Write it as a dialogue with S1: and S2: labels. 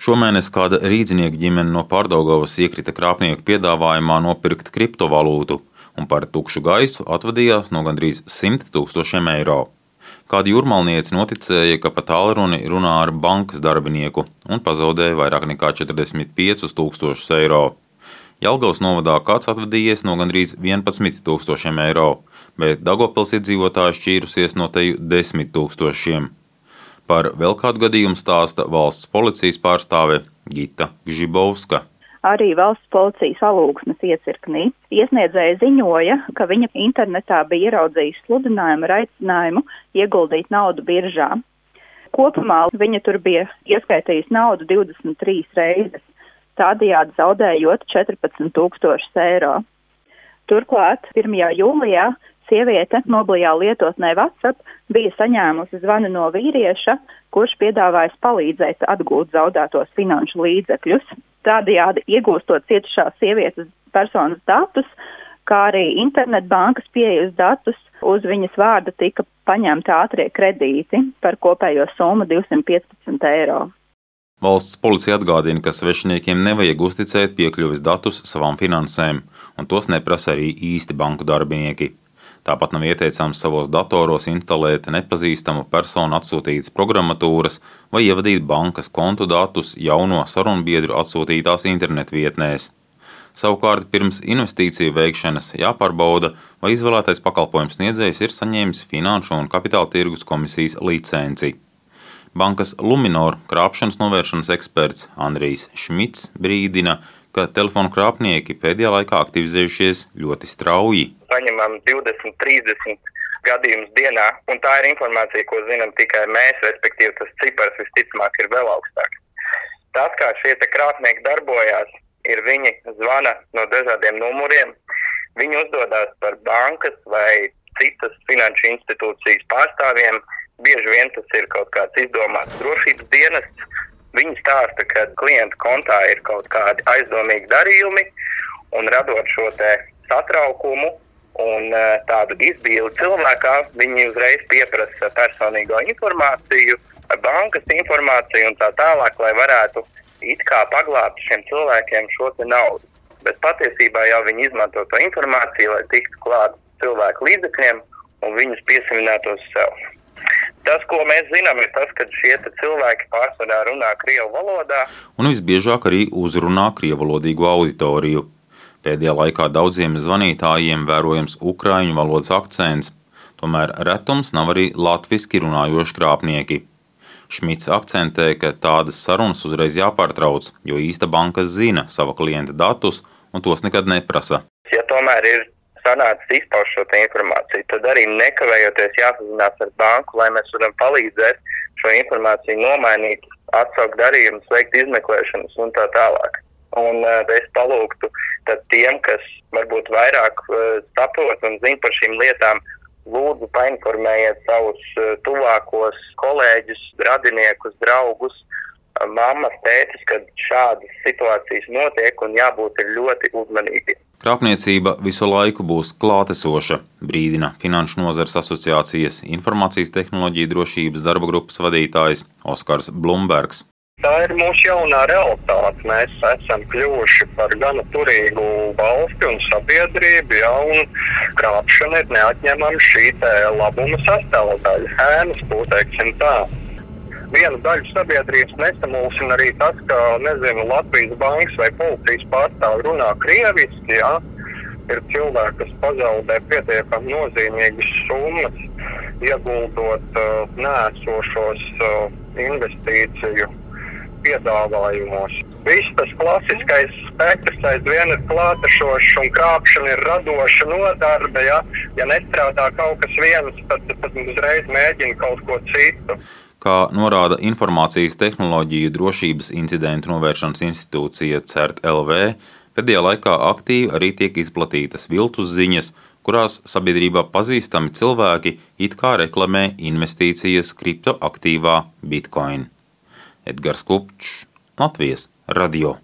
S1: Šomēnes kāda rīznieka ģimene no Pārdaugavas iekrita krāpnieku piedāvājumā nopirkt kriptovalūtu un par tukšu gaisu atvadījās no gandrīz 100 tūkstošiem eiro. Kāda jūrmalniece noticēja, ka pa tālruni runā ar bankas darbinieku un pazaudēja vairāk nekā 45 tūkstošus eiro. Jelgavas novadā kāds atvadījies no gandrīz 11 tūkstošiem eiro, bet Dagopils iedzīvotāji šķīrusies no teju 10 tūkstošiem. Par vēl kādu gadījumu stāsta valsts policijas pārstāve Gita Gžibovska.
S2: Arī valsts policijas alūksnes iecirknī iesniedzēja ziņoja, ka viņa internetā bija ieraudzījis sludinājumu ar aicinājumu ieguldīt naudu biržā. Kopumā viņa tur bija ieskaitījis naudu 23 reizes, tādējādi zaudējot 14 tūkstošus eiro. Turklāt 1. jūlijā Sieviete mobilajā lietotnē WhatsApp bija saņēmusi zvanu no vīrieša, kurš piedāvājis palīdzēt atgūt zaudētos finanšu līdzekļus. Tādējādi iegūstot cietušās sievietes personas datus, kā arī internetbankas pieejas datus, uz viņas vārda tika paņemti ātrie kredīti par kopējo summu 215 eiro.
S1: Valsts policija atgādina, ka svešiniekiem nevajag uzticēt piekļuves datus savām finansēm, un tos neprasa arī īsti banku darbinieki. Tāpat nav ieteicams savos datoros instalēt nepazīstamu personu atsūtītas programmatūras vai ievadīt bankas kontu datus jauno sarunbiedru atsūtītās internetvietnēs. Savukārt, pirms investīciju veikšanas jāpārbauda, vai izvēlētais pakalpojums sniedzējs ir saņēmis Finanšu un Kapitāla tirgus komisijas licenci. Bankas Luminor krāpšanas novēršanas eksperts Andrijs Šmits brīdina, ka telefonu krāpnieki pēdējā laikā aktivizējušies ļoti strauji.
S3: Paņemam 20, 30 gadījumus dienā, un tā ir informācija, ko zinām tikai mēs, respektīvi tas cipars visticamāk ir vēl augstāks. Tas, kā šie krāpnieki darbojās, ir viņi zvana no dažādiem numuriem, viņi uzdodas par bankas vai citas finanšu institūcijas pārstāvjiem. Bieži vien tas ir kaut kāds izdomāts drošības dienests, Viņi stāsta, ka klienta kontā ir kaut kādi aizdomīgi darījumi, un radot šo satraukumu un e, tādu izbīli cilvēkā, viņi uzreiz pieprasa personīgo informāciju, bankas informāciju un tā tālāk, lai varētu it kā paglābt šiem cilvēkiem šo naudu. Bet patiesībā jau viņi izmanto to informāciju, lai tiktu klāt cilvēku līdzekļiem un viņus piesaistītos sev. Tas, ko mēs zinām, ir tas, ka šie cilvēki pārsvarā runā krievu valodā.
S1: Un visbiežāk arī uzrunā krievalodīgu auditoriju. Pēdējā laikā daudziem zvanītājiem vērojams ukrāņu valodas akcents, tomēr retums nav arī latviešu runājoši krāpnieki. Šmits akcentē, ka tādas sarunas uzreiz jāpārtrauc, jo īsta banka zina sava klienta datus un tos nekad neprasa.
S3: Ja tomēr ir sanācis izpaust šo informāciju, tad arī nekavējoties jāsazinās ar banku, lai mēs varam palīdzēt šo informāciju nomainīt, atsaukt darījumus, veikt izmeklēšanas un tā tālāk. Un uh, es palūgtu tiem, kas varbūt vairāk uh, saprot un zina par šīm lietām, lūdzu painformējiet savus uh, tuvākos kolēģus, radiniekus, draugus, uh, mammas, tētis, kad šādas situācijas notiek un jābūt ļoti uzmanīgiem.
S1: Krāpniecība visu laiku būs klātesoša, brīdina Finanšu nozares asociācijas informācijas tehnoloģiju drošības darba grupas vadītājs Oskars Blumbergs.
S4: Tā ir mūsu jaunā realitāte. Mēs esam kļuvuši par gana turīgu valsti un sabiedrību, ja, un krāpšana ir neatņemama šī labuma sastāvdaļa. Ēnas, būtēksim tā vienu daļu sabiedrības nesamulsina arī tas, ka nezinu, Latvijas bankas vai policijas pārstāvji runā krieviski. Jā. Ir cilvēki, kas pazaudē pietiekami nozīmīgas summas, ieguldot uh, nēsošos uh, investīciju piedāvājumos. Viss tas klasiskais spektrs aizvien ir klātešošs un krāpšana ir radoša nodarbe. Ja, ja nestrādā kaut kas viens, tad, tad uzreiz mēģina kaut ko citu
S1: kā norāda Informācijas tehnoloģiju drošības incidentu novēršanas institūcija CERT LV, pēdējā laikā aktīvi arī tiek izplatītas viltus ziņas, kurās sabiedrībā pazīstami cilvēki it kā reklamē investīcijas kriptoaktīvā Bitcoin. Edgars Kupčs, Latvijas Radio.